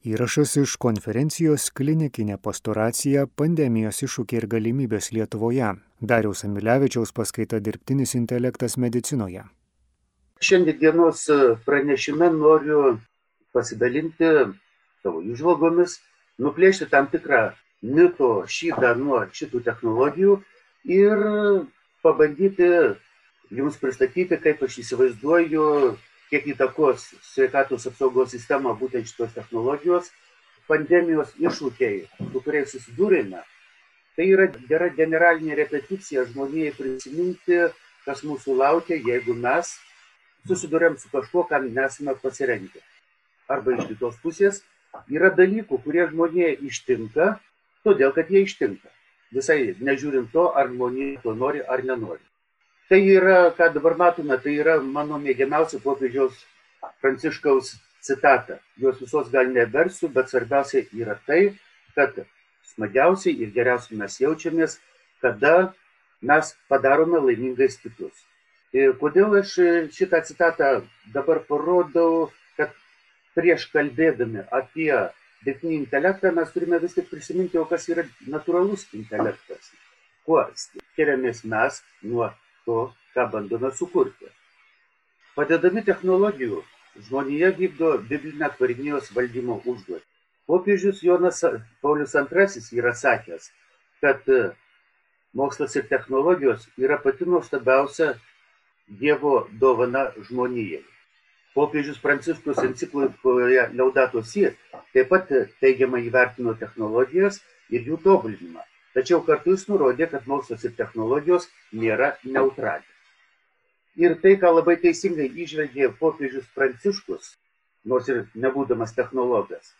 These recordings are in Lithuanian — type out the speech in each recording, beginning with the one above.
Įrašas iš konferencijos klinikinė pastoracija pandemijos iššūkiai ir galimybės Lietuvoje. Dariaus Amilevičiaus paskaita dirbtinis intelektas medicinoje. Šiandienos pranešime noriu pasidalinti savo išvalgomis, nuplėšti tam tikrą mito šydą nuo šitų technologijų ir pabandyti jums pristatyti, kaip aš įsivaizduoju kiek įtakos sveikatos apsaugos sistemą būtent šitos technologijos, pandemijos iššūkiai, su kuriais susidūrėme, tai yra gera generalinė repeticija žmonijai prisiminti, kas mūsų laukia, jeigu mes susidurėm su kažkuo, kam nesame pasirengę. Arba iš kitos pusės yra dalykų, kurie žmonėje ištinka, todėl kad jie ištinka. Visai nežiūrint to, ar žmonija to nori ar nenori. Tai yra, ką dabar matome, tai yra mano mėgiamiausia popiežiaus Pranciškaus citata. Jos visos gal neversiu, bet svarbiausia yra tai, kad smagiausiai ir geriausiai mes jaučiamės, kada mes padarome laimingais kitus. Ir kodėl aš šitą citatą dabar parodau, kad prieš kalbėdami apie dirbtinį intelektą mes turime vis tik prisiminti, o kas yra natūralus intelektas. Kuo skiriamės mes nuo to, ką bandome sukurti. Padedami technologijų, žmonija vykdo biblinę tvarinijos valdymo užduotį. Popiežius Jonas Paulius II yra sakęs, kad e, mokslas ir technologijos yra pati nuostabiausia Dievo dovana žmonijai. Popiežius Pranciškus enciklikoje Laudato Si taip pat teigiamai įvertino technologijas ir jų tobulinimą. Tačiau kartu jis nurodė, kad mokslas ir technologijos nėra neutralios. Ir tai, ką labai teisingai išvelgė popiežius Pranciškus, nors ir nebūdamas technologas,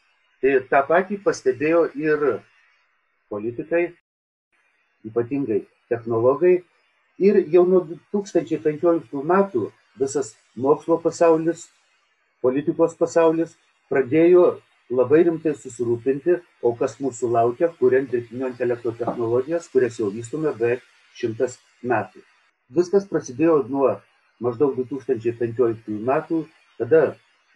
tai tą patį pastebėjo ir politikai, ypatingai technologai. Ir jau nuo 2015 metų visas mokslo pasaulis, politikos pasaulis pradėjo labai rimtai susirūpinti, o kas mūsų laukia, kuriant dirbtinio intelekto technologijas, kurias jau vystome beveik šimtas metų. Viskas prasidėjo nuo maždaug 2015 metų, kada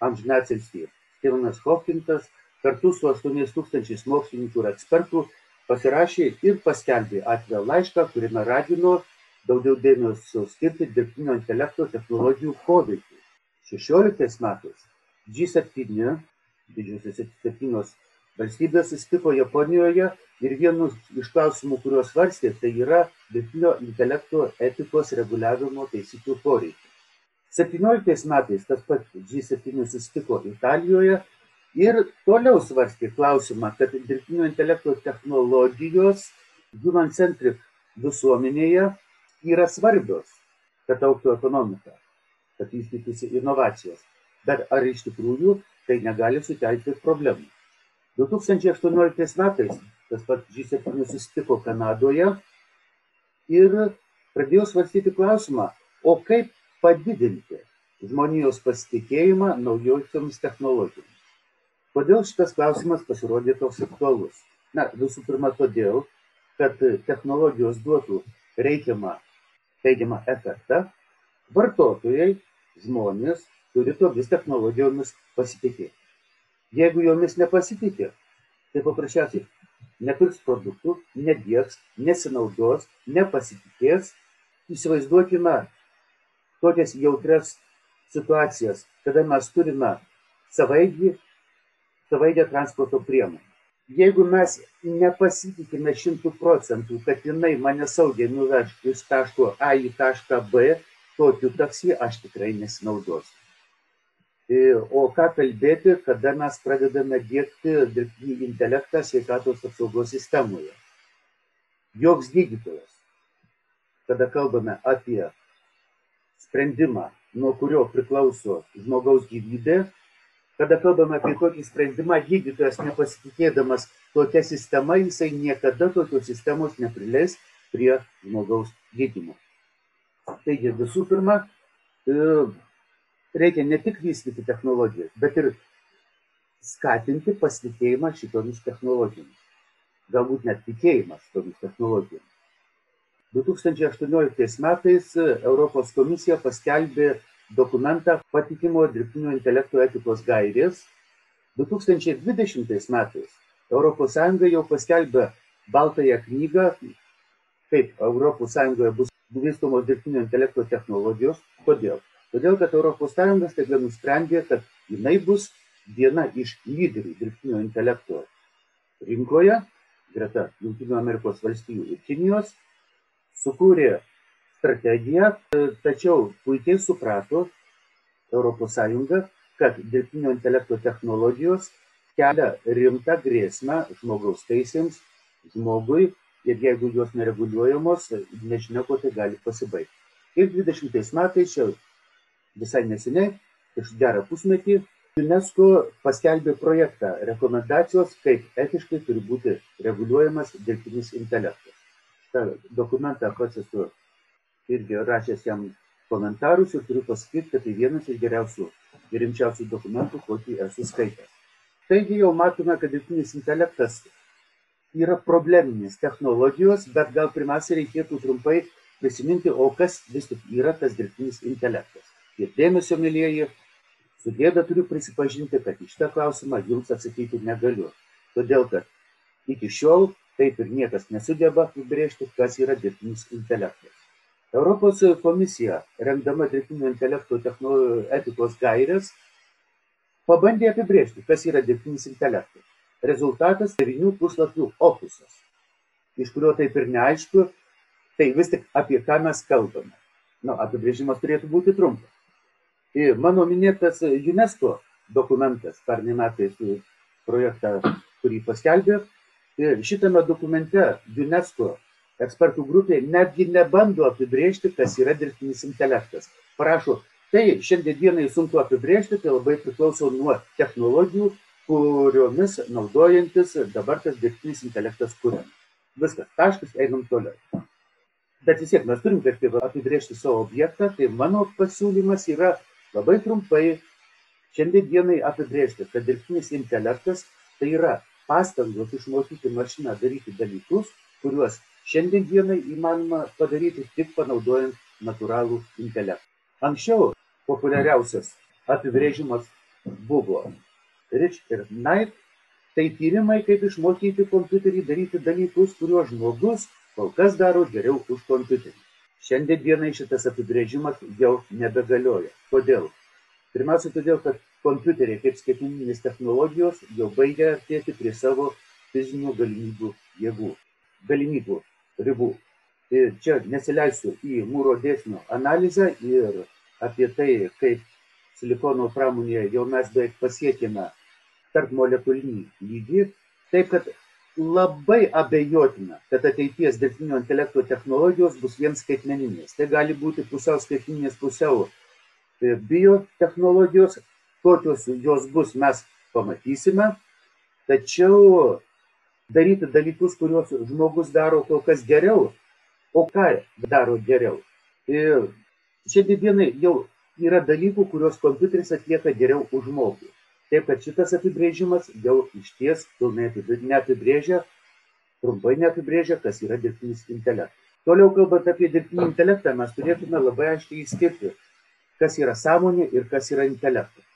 amžinacelstį Stevenas Hopkintas kartu su 8000 mokslininkų ir ekspertų pasirašė ir paskelbė atvirą laišką, kuriame ragino daugiau dėmesio skirti dirbtinio intelekto technologijų poveikiui. 16 metais G7 didžiosios septynios valstybės susitiko Japonijoje ir vienu iš klausimų, kuriuos svarstė, tai yra dirbtinio intelekto etikos reguliavimo taisyklių poreikis. 17 metais tas pats G7 susitiko Italijoje ir toliau svarstė klausimą, kad dirbtinio intelekto technologijos human centric visuomenėje yra svarbios, kad auktų ekonomika, kad vystytųsi inovacijos. Bet ar iš tikrųjų tai negali sukelti problemų. 2018 metais tas pats G7 susitiko Kanadoje ir pradėjo svarstyti klausimą, o kaip padidinti žmonijos pasitikėjimą naujosiomis technologijomis. Kodėl šitas klausimas pasirodė toks aktualus? Na, visų pirma, todėl, kad technologijos duotų reikiamą teigiamą efektą, vartotojai, žmonės turi tomis technologijomis pasitikėti. Jeigu jomis nepasitikė, tai paprasčiausiai nepirks produktų, nedėks, nesinaudos, nepasitikės. Įsivaizduokime tokias jautrias situacijas, kada mes turime savaigį, savaidę transporto priemonę. Jeigu mes nepasitikime šimtų procentų, kad jinai mane saugiai nuveš iš taško A į tašką B, tokiu taksi aš tikrai nesinaudosiu. O ką kalbėti, kada mes pradedame dėkti dirbtinį intelektą sveikatos apsaugos sistemoje. Joks gydytojas, kada kalbame apie sprendimą, nuo kurio priklauso žmogaus gyvybė, kada kalbame apie tokį sprendimą, gydytojas nepasitikėdamas tokia sistema, jisai niekada tokios sistemos neprileis prie žmogaus gydymo. Taigi visų pirma, reikia ne tik vystyti technologijas, bet ir skatinti pasitikėjimą šitomis technologijomis. Galbūt net tikėjimą šitomis technologijomis. 2018 metais Europos komisija paskelbė dokumentą patikimo dirbtinio intelekto etikos gairės, 2020 metais ES jau paskelbė baltąją knygą, kaip ES bus vystomos dirbtinio intelekto technologijos. Kodėl? Todėl, kad ES staiga nusprendė, kad jinai bus viena iš lyderių dirbtinio intelekto rinkoje, greta Junktinių Amerikos valstijų ir Kinijos, sukūrė strategiją, tačiau puikiai suprato ES, kad dirbtinio intelekto technologijos kelia rimtą grėsmę žmogaus teisėms, žmogui ir jeigu jos nereguliuojamos, nežinia, kuo tai gali pasibaigti. Ir 20 metais, čia visai neseniai, prieš gerą pusmetį, UNESCO paskelbė projektą rekomendacijos, kaip etiškai turi būti reguliuojamas dirbtinis intelektas. Ta dokumentą pats esu irgi rašęs jam komentarus ir turiu pasakyti, kad tai vienas iš geriausių ir rimčiausių dokumentų, kokį esu skaitęs. Taigi jau matome, kad dirbtinis intelektas yra probleminės technologijos, bet gal pirmiausia reikėtų trumpai prisiminti, o kas vis tik yra tas dirbtinis intelektas. Ir dėmesio, mėlyjeji, su gėda turiu prisipažinti, kad iš tą klausimą jums atsakyti negaliu. Todėl, kad iki šiol taip ir niekas nesugeba apibrėžti, kas yra dirbtinis intelektas. Europos komisija, rengdama dirbtinio intelekto etikos gairias, pabandė apibrėžti, kas yra dirbtinis intelektas. Rezultatas 9 puslapių opusas, iš kurio taip ir neaišku, tai vis tik apie ką mes kalbame. Na, apibrėžimas turėtų būti trumpas. Ir mano minėtas UNESCO dokumentas, pernai metais projektą, kurį paskelbė, ir šitame dokumente UNESCO ekspertų grupė netgi nebando apibrėžti, kas yra dirbtinis intelektas. Prašo, tai šiandien dienai sunku apibrėžti, tai labai priklauso nuo technologijų, kuriomis naudojantis dabar tas dirbtinis intelektas kuriamas. Viskas, taškas, einam toliau. Bet vis tiek mes turim apibrėžti savo objektą, tai mano pasiūlymas yra labai trumpai šiandien dienai apibrėžti, kad dirbtinis intelektas tai yra pastangos išmokyti mašiną daryti dalykus, kuriuos šiandien dienai įmanoma padaryti tik panaudojant natūralų intelektą. Anksčiau populiariausias apibrėžimas buvo Rich ir Knight, tai tyrimai, kaip išmokyti kompiuterį daryti dalykus, kuriuos žmogus kol kas daro geriau už kompiuterį. Šiandien dienai šitas apibrėžimas jau nebegalioja. Kodėl? Pirmiausia, todėl, kad kompiuteriai kaip skaitmeninės technologijos jau baigia artėti prie savo fizinių galimybių jėgų, galimybių ribų. Ir čia nesileisiu į mūro dėsnio analizę ir apie tai, kaip silikono pramonėje jau mes beveik pasiekėme tarp molekulinį lygį, taip kad labai abejotina, kad ateities dirbtinio intelekto technologijos bus vien skaitmeninės. Tai gali būti pusiau skaitmeninės, pusiau e, biotechnologijos, kokios jos bus, mes pamatysime, tačiau daryti dalykus, kuriuos žmogus daro kol kas geriau, o ką daro geriau. Ir šiandien dienai jau yra dalykų, kuriuos kompiuteris atlieka geriau už žmogų. Taip kad šitas apibrėžimas jau išties pilnai neapibrėžia, trumpai neapibrėžia, kas yra dirbtinis intelektas. Toliau kalbant apie dirbtinį intelektą, mes turėtume labai aiškiai įskirti, kas yra sąmonė ir kas yra intelektas.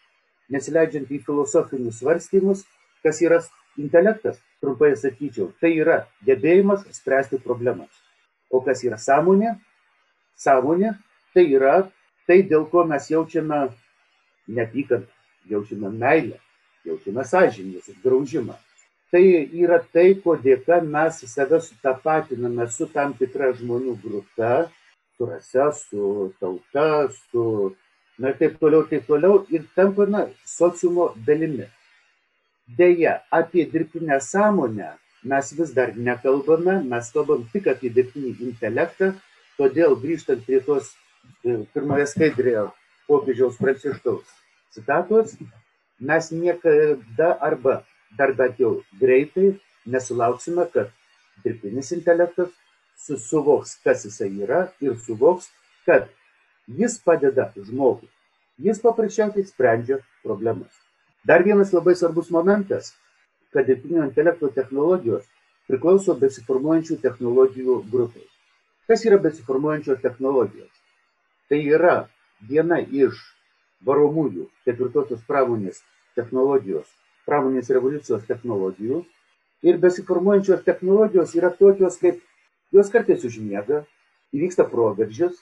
Nesileidžiant į filosofinius svarstymus, kas yra intelektas, trumpai sakyčiau, tai yra gebėjimas spręsti problemas. O kas yra sąmonė? Sąmonė tai yra tai, dėl ko mes jaučiame neapykantą jaučiame meilę, jaučiame sąžinės graužimą. Tai yra tai, ko dėka mes save sutapatiname su tam tikra žmonių grupe, su rase, su tauta, su, na ir taip toliau, taip toliau, ir tampame sociumo dalimi. Deja, apie dirbtinę sąmonę mes vis dar nekalbame, mes kalbam tik apie dirbtinį intelektą, todėl grįžtant prie tos e, pirmoje skaidrėje popiežiaus pranciškaus citatos, mes niekada arba dar bent jau greitai nesulauksime, kad dirbtinis intelektas suvoks, kas jisai yra ir suvoks, kad jis padeda žmogui. Jis paprasčiausiai sprendžia problemas. Dar vienas labai svarbus momentas, kad dirbtinio intelekto technologijos priklauso besiformuojančių technologijų grupiai. Kas yra besiformuojančios technologijos? Tai yra viena iš varomųjų ketvirtosios pramonės technologijos pramonės revoliucijos technologijų. Ir besiformuojančios technologijos yra tokios, kaip jos kartais užmiega, įvyksta proveržis,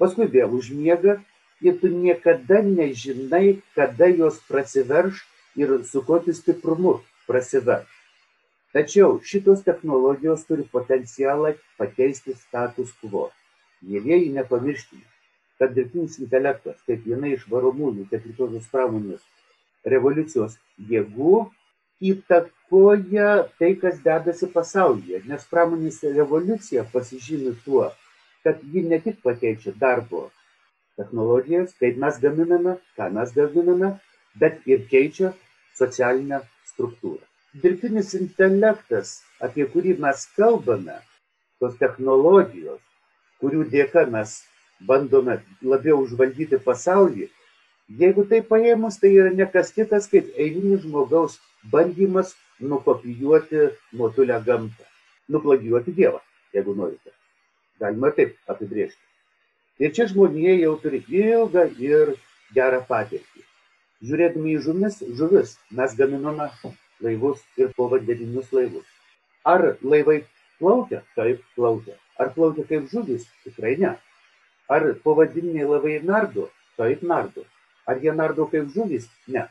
paskui vėl užmiega ir tu niekada nežinai, kada jos prasiverš ir su kokiu stiprumu prasiverš. Tačiau šitos technologijos turi potencialą pakeisti status quo. Mėlyjeji nepamirškime, kad dirbtinis intelektas, kaip viena iš varomųjų ketvirtosios pramonės revoliucijos jėgų, įtakoja tai, kas dedasi pasaulyje. Nes pramonės revoliucija pasižymi tuo, kad ji ne tik pakeičia darbo technologijas, kaip mes gaminame, ką mes gaminame, bet ir keičia socialinę struktūrą dirbtinis intelektas, apie kurį mes kalbame, tos technologijos, kurių dėka mes bandome labiau užvaldyti pasaulį, jeigu tai paėmus, tai yra nekas kitas kaip eilinis žmogaus bandymas nukopijuoti motulę gamtą, nuplagijuoti Dievą, jeigu norite. Galima taip apibriežti. Ir čia žmonėje jau turi ilgą ir gerą patirtį. Žiūrėdami į žumis, žuvis mes gaminame laivus ir povandeninius laivus. Ar laivai plaukia? Taip, plaukia. Ar plaukia kaip žuvys? Tikrai ne. Ar povandeniniai laivai nardo? Taip, nardo. Ar jie nardo kaip žuvys? Ne.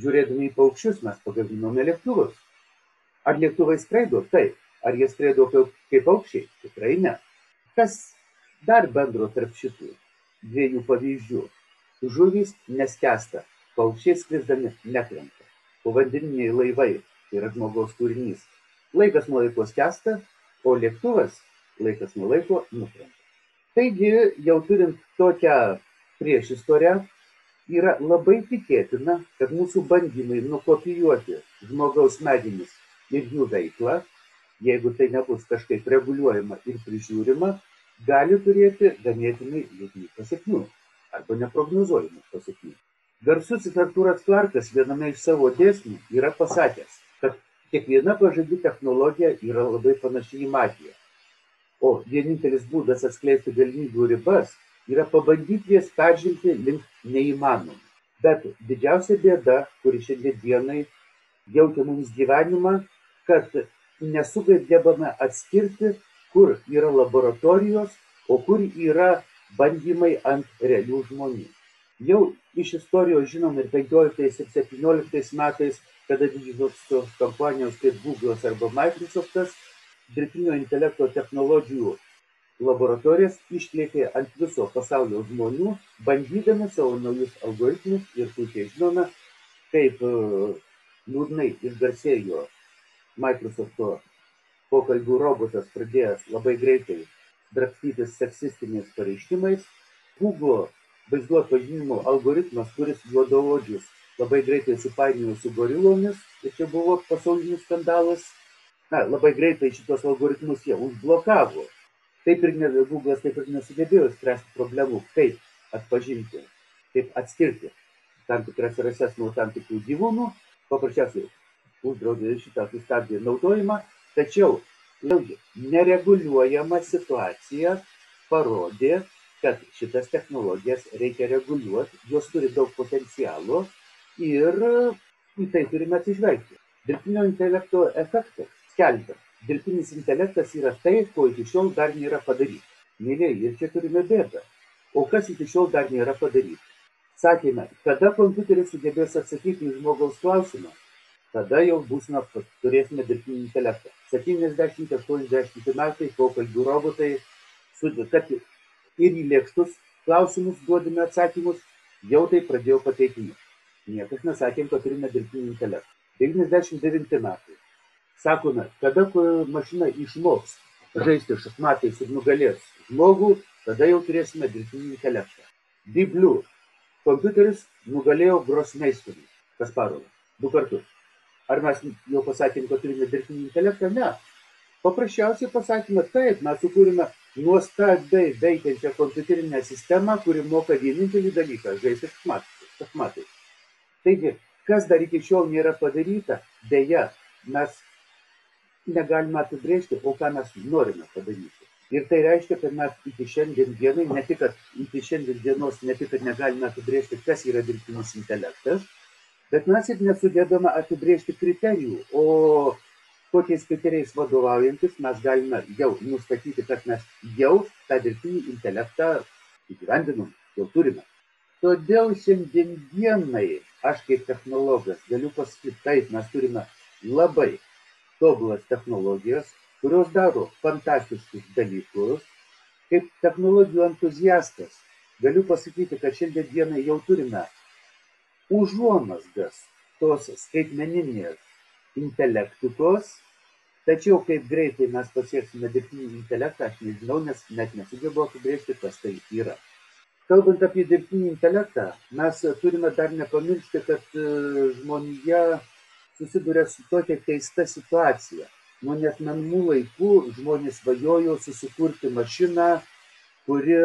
Žiūrėdami į paukščius mes pagaminome lėktuvus. Ar lėktuvai skraido? Taip. Ar jie skraido kaip, kaip paukščiai? Tikrai ne. Kas dar bendro tarp šitų dviejų pavyzdžių? Žuvys neskesta, paukščiai skrisdami nekrenta povandeniniai laivai tai yra žmogaus kūrinys. Laikas nuo laiko skęsta, o lėktuvas laikas nuo laiko nukrenta. Taigi, jau turint tokią priešistorę, yra labai tikėtina, kad mūsų bandymai nukopijuoti žmogaus smegenis ir jų veiklą, jeigu tai nebus kažkaip reguliuojama ir prižiūrima, gali turėti ganėtinai liūdnų pasiekmių arba neprognozuojamų pasiekmių. Garsusis Artūras Clarkas viename iš savo dėsnių yra pasakęs, kad kiekviena pažadi technologija yra labai panaši į magiją. O vienintelis būdas atskleisti galimybių ribas yra pabandyti jas peržengti link neįmanomų. Bet didžiausia bėda, kuri šiandien dienai jaukia mums gyvenimą, kad nesugebame atskirti, kur yra laboratorijos, o kur yra bandymai ant realių žmonių. Jau iš istorijos žinom ir 15 ir 17 metais, kada didžiosios kompanijos kaip Google'as arba Microsoft'as dirbtinio intelekto technologijų laboratorijas išplėtė ant viso pasaulio žmonių, bandydami savo naujus algoritmus ir puikiai žinome, kaip e, liūdnai išgarsėjo Microsoft'o pokalbių robotas pradėjęs labai greitai drapstytis seksistiniais pareiškimais. Google vaizdų atpažinimo algoritmas, kuris juodaodžius labai greitai supainiojo su gorilomis ir čia buvo pasaulinis skandalas. Na, labai greitai šitos algoritmus jie užblokavo. Taip ir ne, Google'as taip ir nesugebėjo spręsti problemų, kaip atpažinti, kaip atskirti tam tikras rases nuo tam tikrų gyvūnų, paprasčiausiai uždraudė šitą sustabdė naudojimą, tačiau vėlgi nereguliuojama situacija parodė, kad šitas technologijas reikia reguliuoti, jos turi daug potencialo ir į tai turime atsižvelgti. Dirbtinio intelekto efektas skelbia, dirbtinis intelektas yra tai, ko iki šiol dar nėra padaryta. Mėlyje, ir čia turime bėdą. O kas iki šiol dar nėra padaryta? Sakėme, kada kompiuteris sugebės atsakyti į žmogaus klausimą, tada jau būsime, turėsime dirbtinį intelektą. 70-80 metai pokalbių robotai, kad ir į lėkštus klausimus duodami atsakymus, jau tai pradėjo pateikinėti. Niekas nesakėm, kad turime dirbtinį intelektą. 99 metai. Sakome, kada mašina išmoks žaisti šachmatais ir nugalės žmogų, tada jau turėsime dirbtinį intelektą. Deep Blue. Kompiuteris nugalėjo Grosmeisterį Kasparovą. Du kartus. Ar mes jau pasakėm, kad turime dirbtinį intelektą? Ne. Paprasčiausiai pasakėme, taip, mes sukūrėme nuostabiai veikiančią kompiuterinę sistemą, kuri moka vienintelį dalyką - žaisti šachmatais. Taigi, kas dar iki šiol nėra padaryta, dėja, mes negalime apibrėžti, o ką mes norime padaryti. Ir tai reiškia, kad mes iki šiandien dienai, ne tik, kad iki šiandien dienos, ne tik, kad negalime apibrėžti, kas yra dirbtinis intelektas, Bet mes ir nesugebame apibrėžti kriterijų, o kokiais kriterijais vadovaujantis mes galime jau nustatyti, kad mes jau tą dirbtinį intelektą įgyvendinom, jau turime. Todėl šiandien dienai aš kaip technologas galiu pasakyti, taip, mes turime labai tobulas technologijas, kurios daro fantastiškus dalykus. Kaip technologijų entuziastas galiu pasakyti, kad šiandien dienai jau turime užuomasgas tos skaitmeninės intelektikos, tačiau kaip greitai mes pasieksime dirbtinį intelektą, aš nežinau, nes net nesugebu apibrėžti, kas tai yra. Kalbant apie dirbtinį intelektą, mes turime dar nepamiršti, kad e, žmonija susiduria su tokia keista situacija. Nuo net menų laikų žmonės svajojo susikurti mašiną, kuri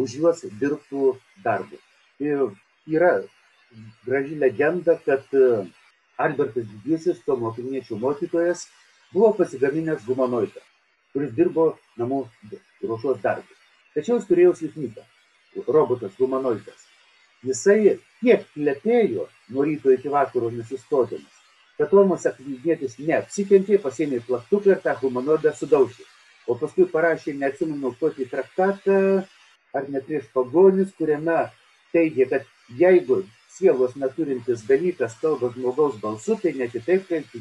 už juos dirbtų darbus. Ir yra graži legenda, kad e, Albertas Didysis, to mokiniečio mokytojas, buvo pasigaminęs humanoidą, kuris dirbo namų ruošos darbus. Tačiau jis turėjo silpnybę - robotas humanoidas. Jisai tiek plepėjo nuo ryto iki vakaro nesustodamas, kad Tomas akvinėtis neapsikentė, pasėmė plaktuką ir tą humanoidą sudaužė. O paskui parašė, neatsimenu, kokį traktatą, ar ne prieš pagonis, kuriame teigia, kad jeigu sielos neturintis dalykas kalba žmogaus balsu, tai ne kitaip, kaip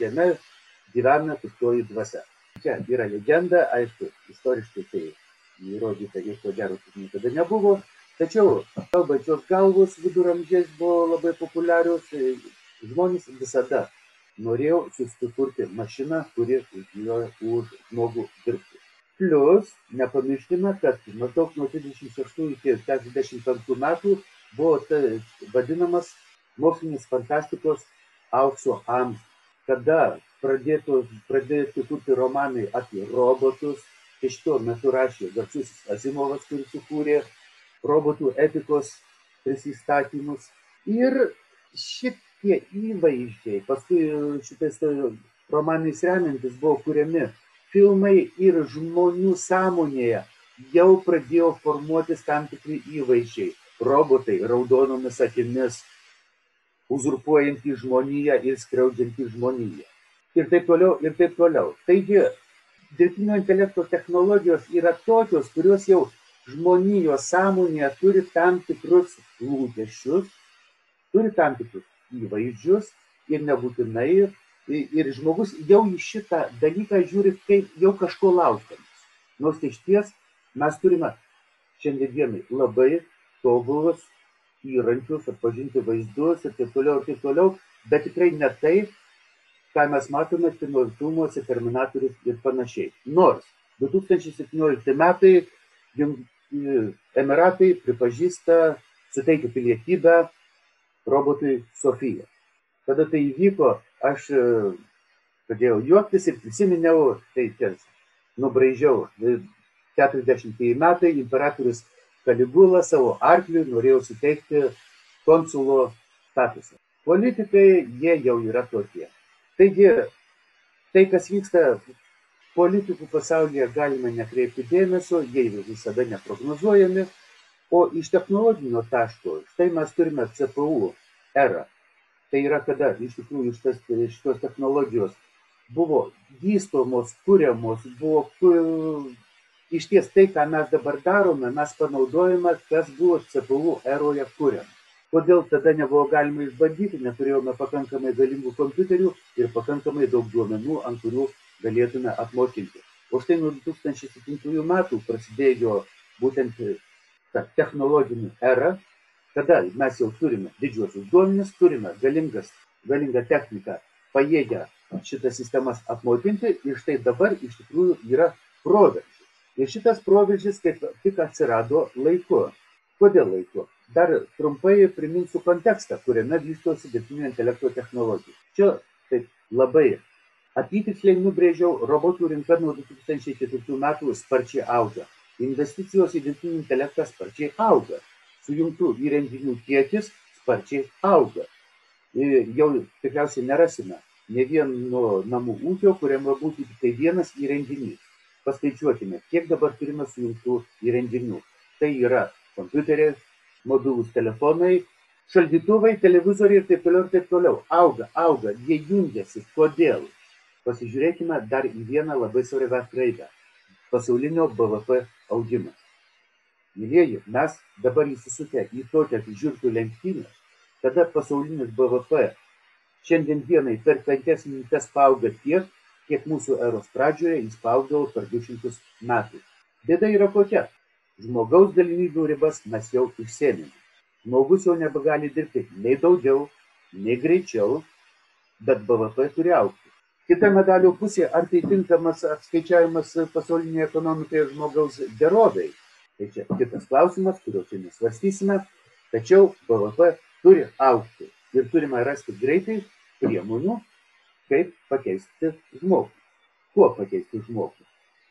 jame gyvena piktoji dvasia. Čia yra legenda, aišku, istoriškai tai įrodyta ir ko gero niekada nebuvo, tačiau kalbančios galvos viduramžiais buvo labai populiarios, žmonės visada norėjo susikurti mašiną, kuri už žmogų dirbtų. Plus, nepamirškime, kad maždaug nuo 36 iki 45 metų buvo tai vadinamas mokslinės fantastikos aukso amžius, kada pradėtų, pradėtų kurti romanai apie robotus, iš tuo metu rašė garsusis Azimovas, kuris sukūrė robotų etikos prisistatymus. Ir šitie įvaizdžiai, paskui šitais romanais remiantis buvo kuriami filmai ir žmonių sąmonėje jau pradėjo formuotis tam tikri įvaizdžiai robotai raudonomis akimis, uzurpuojantys žmoniją ir skriaudžiantys žmoniją. Ir taip toliau, ir taip toliau. Taigi, dirbtinio intelekto technologijos yra tokios, kurios jau žmonijos sąmonėje turi tam tikrus lūkesčius, turi tam tikrus įvaizdžius ir nebūtinai. Ir žmogus jau į šitą dalyką žiūri kaip jau kažko laukiamas. Nors iš ties mes turime šiandienai labai tobulus įrankius, atpažinti vaizdus ir taip toliau, ir taip toliau, bet tikrai ne tai, ką mes matome kino filmuose, Terminatorius ir panašiai. Nors 2017 metai Emiratai pripažįsta, suteikia pilietybę robotui Sofija. Kada tai įvyko, aš e, pradėjau juoktis ir prisiminiau, tai tiesa, nubraižiau 40 metai, imperatorius Kaligula savo arkliui norėjo suteikti konsulo statusą. Politikai jie jau yra tokie. Taigi, tai, kas vyksta politikų pasaulyje, galima nekreipti dėmesio, jie visada neprognozuojami, o iš technologinio taško, štai mes turime CPU erą. Tai yra kada iš tikrųjų šitas, šitos technologijos buvo vystomos, kuriamos, buvo išties tai, ką mes dabar darome, mes panaudojame, kas buvo CPU eroje kuriam. Kodėl tada nebuvo galima išbandyti, neturėjome pakankamai galingų kompiuterių ir pakankamai daug duomenų, ant kurių galėtume apmokinti. O štai nuo 2007 metų prasidėjo būtent ta technologinė era, kada mes jau turime didžiuosius duomenis, turime galingas, galingą techniką, pajėgę šitas sistemas apmokinti ir štai dabar iš tikrųjų yra proveržis. Ir šitas proveržis kaip tik atsirado laiku. Kodėl laiku? Dar trumpai priminsiu kontekstą, kuriame vystosi dirbtinio intelekto technologijos. Čia taip labai apytiksliai nubrėžiau, robotų rinka nuo 2004 metų sparčiai auga. Investicijos į dirbtinį intelektą sparčiai auga. Sujungtų įrenginių kiekis sparčiai auga. Ir jau tikriausiai nerasime ne vieno namų ūkio, kuriame būtų tik tai vienas įrenginys paskaičiuokime, kiek dabar turime sujungtų įrenginių. Tai yra kompiuteriai, mobilūs telefonai šaldytuvai, televizoriai ir taip toliau ir taip toliau. Auga, auga, jie jungiasi. Kodėl? Pasižiūrėkime dar į vieną labai svarbią raidę - pasaulinio BVP augimą. Mylėjai, mes dabar įsisukę į tokią žiūrtų lenktynę, kada pasaulinis BVP šiandien dienai per penkias minutės paauga tiek, kiek mūsų eros pradžioje jis paaugdavo per 200 metų. Bėda yra kokia? Žmogaus galimybių ribas mes jau išsėmėme. Žmogus jau nebegali dirbti nei daugiau, nei greičiau, bet BVP turi aukti. Kita medalio pusė, ar tai tinkamas apskaičiavimas pasaulinėje ekonomikoje žmogaus geroviai. Tai čia kitas klausimas, kurio čia nesvarstysime, tačiau BVP turi aukti ir turime rasti greitai priemonių, kaip pakeisti žmogų. Kuo pakeisti žmogų?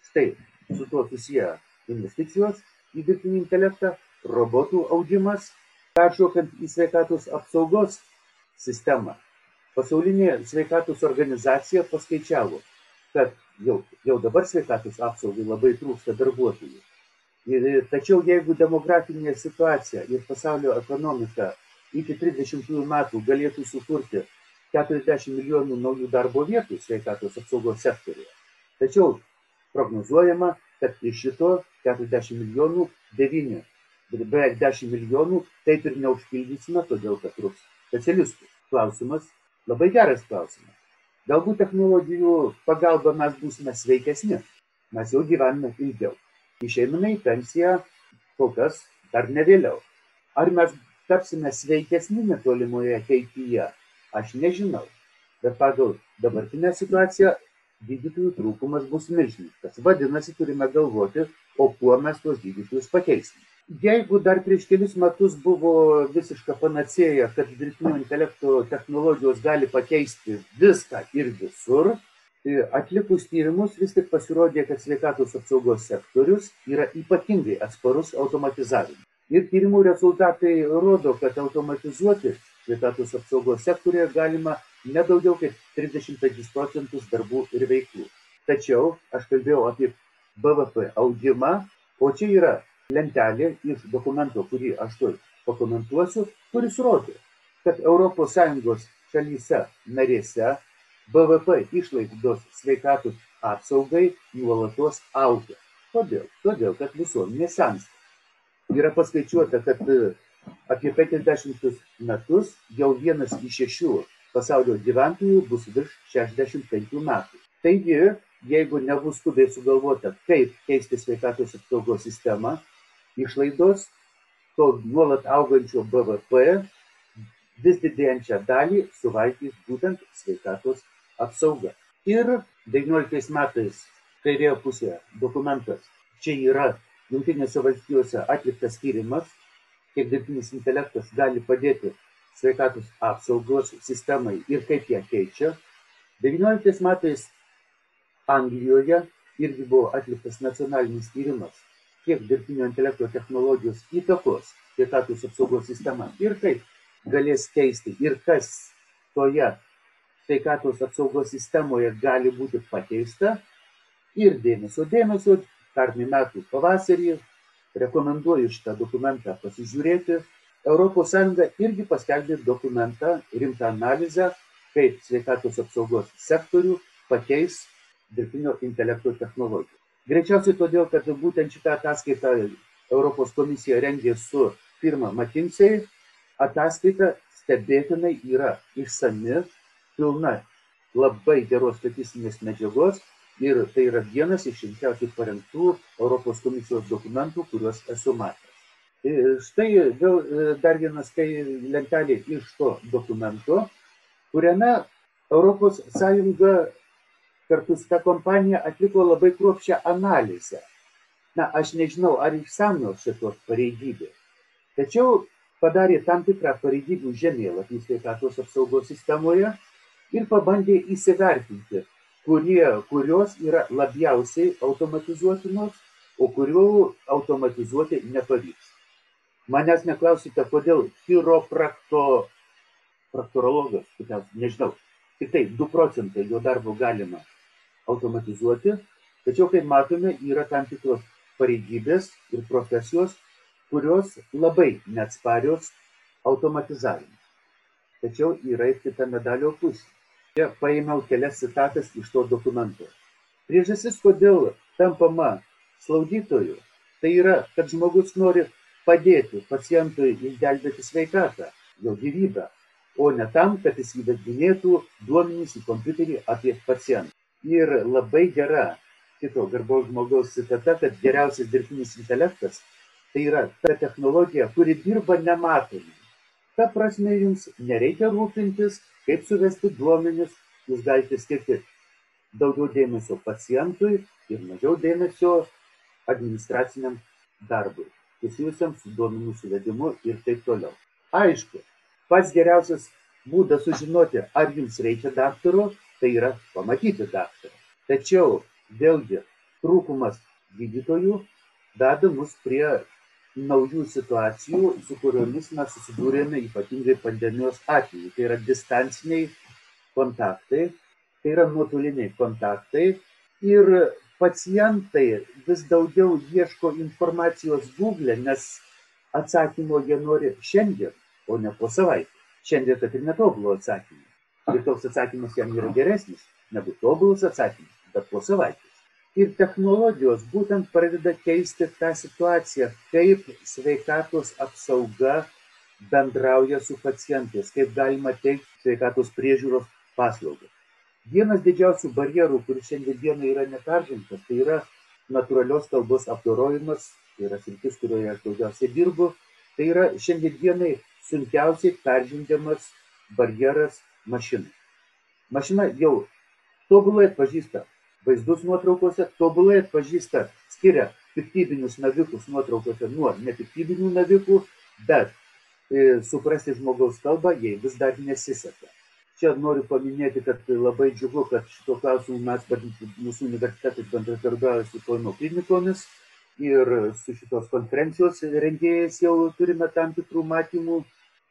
Štai su tuo susiję investicijos į dirbtinį intelektą, robotų augimas, peršokant į sveikatos apsaugos sistemą. Pasaulinė sveikatos organizacija paskaičiavo, kad jau, jau dabar sveikatos apsaugai labai trūksta darbuotojų. Ir, tačiau jeigu demografinė situacija ir pasaulio ekonomika iki 30 metų galėtų sukurti 40 milijonų naujų darbo vietų sveikatos apsaugos sektoriuje. Tačiau prognozuojama, kad iš šito 40 milijonų 9, beveik 10 milijonų taip ir neužpildysime, todėl kad trūks specialistų. Klausimas, labai geras klausimas. Galbūt technologijų pagalba mes būsime sveikesni, mes jau gyvename ilgiau. Išeiname į pensiją kol kas dar ne vėliau. Ar mes tapsime sveikesni netolimoje ateityje? aš nežinau bet pagal dabartinę situaciją gydytojų trūkumas bus milžiniškas vadinasi turime galvoti o kuo mes tuos gydytojus pakeisim jeigu dar prieš kelis metus buvo visiška panacėja kad dirbtinio intelekto technologijos gali pakeisti viską ir visur tai atlikus tyrimus vis tik pasirodė kad sveikatos apsaugos sektorius yra ypatingai atsparus automatizavimui ir tyrimų rezultatai rodo kad automatizuoti sveikatos apsaugos sektoriuje galima ne daugiau kaip 35 procentus darbų ir veiklų. Tačiau aš kalbėjau apie BVP augimą, o čia yra lentelė iš dokumento, kurį aš tuoj pakomentuosiu, kuris rodo, kad ES šalyse narėse BVP išlaidos sveikatos apsaugai nuolatos auga. Kodėl? Todėl, kad visuomenė sensta. Yra paskaičiuota, kad apie penkiasdešimt metus jau vienas iš šešių pasaulio gyventojų bus virš šešiasdešimt penkių metų taigi jeigu nebus skubiai sugalvota kaip keisti sveikatos apsaugos sistemą išlaidos to nuolat augančio bvp vis didėjančią dalį suvalgys būtent sveikatos apsauga ir devynioliktais metais kairėje pusėje dokumentas čia yra jungtinėse valstijose atliktas tyrimas kiek dirbtinis intelektas gali padėti sveikatos apsaugos sistemai ir kaip ją keičia. 19 metais Anglijoje irgi buvo atliktas nacionalinis tyrimas, kiek dirbtinio intelekto technologijos įtakos sveikatos apsaugos sistemą ir kaip galės keisti ir kas toje sveikatos apsaugos sistemoje gali būti pakeista. Ir dėmesio, dėmesio, pernai metų pavasarį rekomenduoju šitą dokumentą pasižiūrėti. ES irgi paskelbė dokumentą, rimtą analizę, kaip sveikatos apsaugos sektorių pakeis dirbtinio intelekto technologijų. Greičiausiai todėl, kad būtent šitą ataskaitą Europos komisija rengė su firma McKinsey. Ataskaita stebėtinai yra išsami, pilna labai geros statistinės medžiagos ir tai yra vienas iš rimčiausiai parengtų Europos komisijos dokumentų, kuriuos esu matęs. Štai vėl e, dar vienas tai lentelė iš to dokumento, kuriame Europos Sąjunga kartu su ta kompanija atliko labai kruopščią analizę. Na, aš nežinau, ar išsamios šitos pareigybės. Tačiau padarė tam tikrą pareigybių žemėlapį sveikatos apsaugos sistemoje ir pabandė įsivertinti, kurie, kurios yra labiausiai automatizuotinos, o kurių automatizuoti nepavyks. Manęs neklausite, kodėl chiroprakto, praktorologas, nežinau, tik tai 2 procentai jo darbo galima automatizuoti, tačiau, kaip matome, yra tam tikros pareigybės ir profesijos, kurios labai neatsparios automatizavimas. Tačiau yra ir kita medalio pusė. Čia paėmiau kelias citatas iš to dokumento. Priežasis, kodėl tampama slaugytoju, tai yra, kad žmogus nori padėti pacientui išgelbėti sveikatą, jo gyvybę, o ne tam, kad jis įvedinėtų duomenys į kompiuterį apie pacientą. Ir labai gera kito garbaus žmogaus citata, kad geriausias dirbtinis intelektas tai yra ta technologija, kuri dirba nematomi. Ta prasme, jums nereikia rūpintis, kaip suvesti duomenis, jūs galite skirti daugiau dėmesio pacientui ir mažiau dėmesio administraciniam darbui, susijusiam su duomenų suvedimu ir taip toliau. Aišku, pats geriausias būdas sužinoti, ar jums reikia daktaro, tai yra pamatyti daktarą. Tačiau vėlgi trūkumas gydytojų veda mus prie naujų situacijų, su kuriomis mes susidūrėme ypatingai pandemijos atveju. Tai yra distanciniai kontaktai, tai yra nuotoliniai kontaktai ir pacientai vis daugiau ieško informacijos Google, nes atsakymo jie nori šiandien, o ne po savaitę. Šiandien, kad ir netobulo atsakymą. Ir toks atsakymas jam yra geresnis negu tobulus atsakymas, bet po savaitės. Ir technologijos būtent pradeda keisti tą situaciją, kaip sveikatos apsauga bendrauja su pacientais, kaip galima teikti sveikatos priežiūros paslaugas. Vienas didžiausių barjerų, kuris šiandien yra neperžengtas, tai yra natūralios kalbos apdorojimas, tai yra sritis, kurioje aš daugiausiai dirbu, tai yra šiandienai sunkiausiai peržengiamas barjeras mašinai. Mašina jau tobulai atpažįsta vaizdus nuotraukose, tobulai atpažįsta, skiria piktybinius navikus nuotraukose nuo nepiktybinių navikų, bet e, suprasti žmogaus kalbą jai vis dar nesiseka čia noriu paminėti, kad labai džiugu, kad šito klausimu mes, mūsų universitetas bendradarbiauja su Kauno klinikomis ir su šitos konferencijos rengėjais jau turime tam tikrų matymų,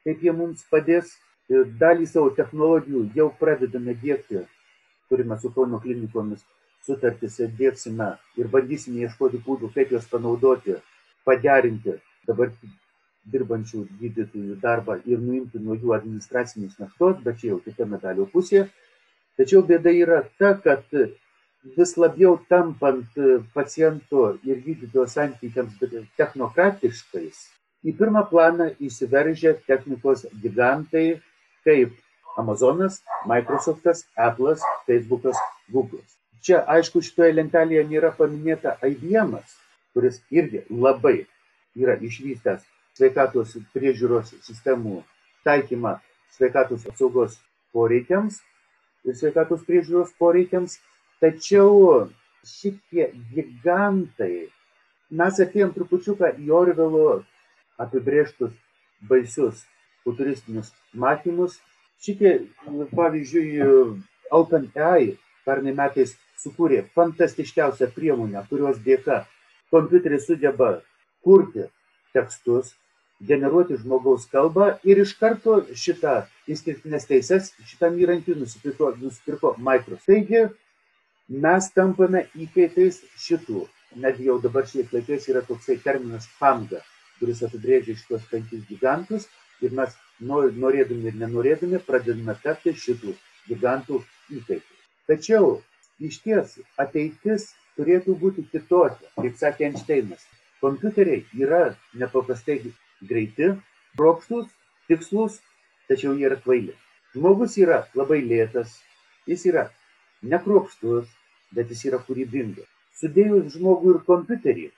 kaip jie mums padės. Dalį savo technologijų jau pradedame dėkti, turime su Kauno klinikomis sutartis ir dėksime ir bandysime ieškoti būdų, kaip juos panaudoti, pagerinti dabar dirbančių gydytojų darbą ir nuimti nuo jų administracinės naštos, bet čia jau kita medalio pusė. Tačiau bėda yra ta, kad vis labiau tampant paciento ir gydytojo santykiams technokratiškais, į pirmą planą įsiveržia technikos gigantai kaip Amazonas, Microsoftas, Apple'as, Facebookas, Google'as. Čia, aišku, šitoje lentelėje nėra paminėta IBM, kuris irgi labai yra išvystęs sveikatos priežiūros sistemų taikymą sveikatos apsaugos poreikiams ir sveikatos priežiūros poreikiams, tačiau šitie gigantai, mes atėjom trupučiuką į Orvelo apibrėžtus baisius futuristinius matymus. Šitie, pavyzdžiui, OpenAI pernai metais sukūrė fantastiškiausią priemonę, kurios dėka kompiuteris sugeba kurti tekstus, generuoti žmogaus kalbą ir iš karto šitą išskirtines teises šitam įrankiui nusipirko, nusipirko Microsoft. Taigi mes tampame įkaitais šitų. Netgi jau dabar šiais laikais yra toksai terminas PAMGA, kuris apibrėžia šitos penkis gigantus ir mes norėdami ir nenorėdami pradedame tapti šitų gigantų įkaitais. Tačiau iš ties ateitis turėtų būti kitokia, kaip sakė Einšteinas. Kompiuteriai yra nepaprastai greiti, kruopštūs, tikslus, tačiau jie yra kvaili. Žmogus yra labai lėtas, jis yra nekruopštus, bet jis yra kūrybingas. Sudėjus žmogų ir kompiuterį,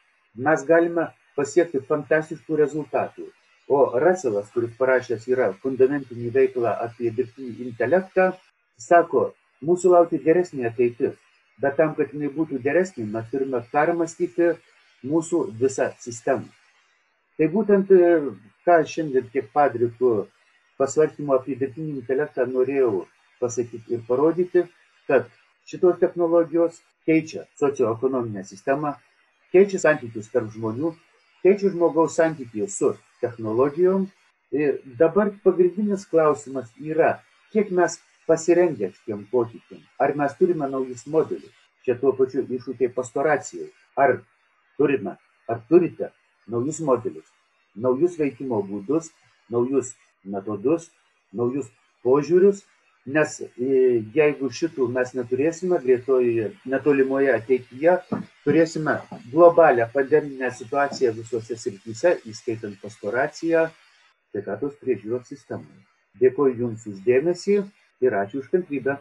mes galime pasiekti fantastiškų rezultatų. O Russellas, kuris parašęs yra fundamentinį veiklą apie dirbtinį intelektą, sako, mūsų laukia geresnė ateitis. Bet tam, kad jinai būtų geresnė, mes turime permastyti mūsų visą sistemą. Tai būtent e, ką šiandien tiek padrikų pasvarstymų apie dirbtinį intelektą norėjau pasakyti ir parodyti, kad šitos technologijos keičia socioekonominę sistemą, keičia santykius tarp žmonių, keičia žmogaus santykių su technologijom. Ir dabar pagrindinis klausimas yra, kiek mes pasirengę šitiem pokyčiam, ar mes turime naujus modelius, čia tuo pačiu iššūkiai pastoracijai, ar turime, ar turite naujus modelius, naujus veikimo būdus, naujus metodus, naujus požiūrius, nes e, jeigu šitų mes neturėsime greitoje, netolimoje ateityje, turėsime globalią pandeminę situaciją visose srityse, įskaitant pastoraciją, sveikatos priežiūros sistemoje. Dėkuoju Jums uždėmesį ir ačiū už kantrybę.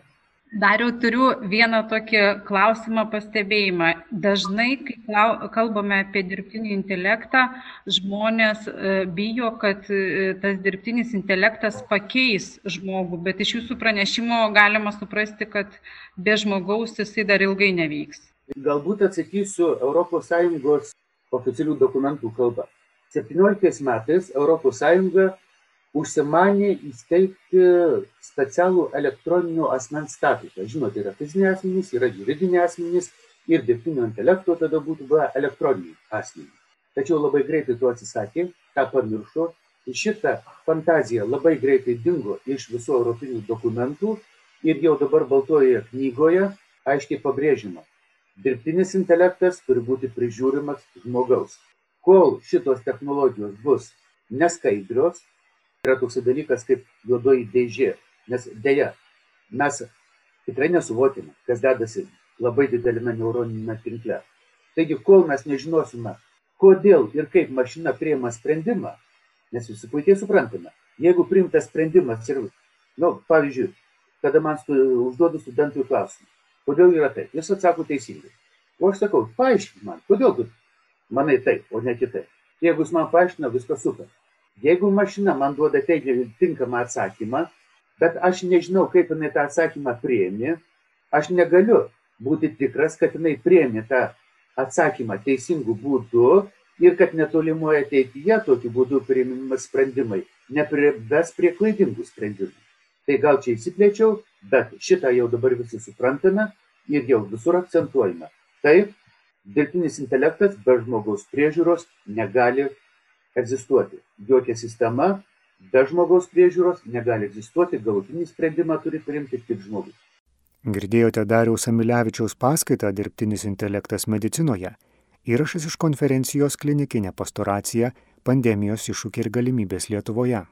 Dariau turiu vieną tokį klausimą, pastebėjimą. Dažnai, kai kalbame apie dirbtinį intelektą, žmonės e, bijo, kad e, tas dirbtinis intelektas pakeis žmogų, bet iš jūsų pranešimo galima suprasti, kad be žmogaus jisai dar ilgai neveiks. Galbūt atsakysiu ES oficialių dokumentų kalba. 17 metais ES užsimanė įsteigti specialų elektroninio asmens statusą. Žinote, yra fiziniai asmenys, yra juridiniai asmenys ir dirbtinio intelekto tada būtų buvę elektroniniai asmenys. Tačiau labai greitai to atsisakė, tą pamiršo. Ir šita fantazija labai greitai dingo iš visų europinių dokumentų ir jau dabar Baltojoje knygoje aiškiai pabrėžima. Dirbtinis intelektas turi būti prižiūrimas žmogaus. Kol šitos technologijos bus neskaidrios, yra toks dalykas kaip juodoji dėžė, nes dėja, mes tikrai nesuvokiame, kas dedasi labai didelėme neuroninėme tinkle. Taigi, kol mes nežinosime, kodėl ir kaip mašina priima sprendimą, nes visi puikiai suprantame, jeigu priimtas sprendimas ir, nu, pavyzdžiui, kada man stu, užduodu studentui klausimą, kodėl yra taip, jis atsako teisingai. O aš sakau, paaiškink man, kodėl tu manai taip, o ne kitaip. Jeigu jis man paaiškina, viskas super. Jeigu mašina man duoda teigiamą tinkamą atsakymą, bet aš nežinau, kaip jinai tą atsakymą priemi, aš negaliu būti tikras, kad jinai priemi tą atsakymą teisingų būdų ir kad netolimoje ateityje tokiu būdu priimimas sprendimai neprives prie klaidingų sprendimų. Tai gal čia įsiplėčiau, bet šitą jau dabar visi suprantame ir jau visur akcentuojame. Taip, dirbtinis intelektas be žmogaus priežiūros negali egzistuoti. Jokia sistema be žmogaus priežiūros negali egzistuoti, galutinį sprendimą turi priimti tik žmogus. Girdėjote Dariaus Amilevičiaus paskaitą Dirbtinis intelektas medicinoje. Įrašas iš konferencijos klinikinė pastoracija pandemijos iššūkiai ir galimybės Lietuvoje.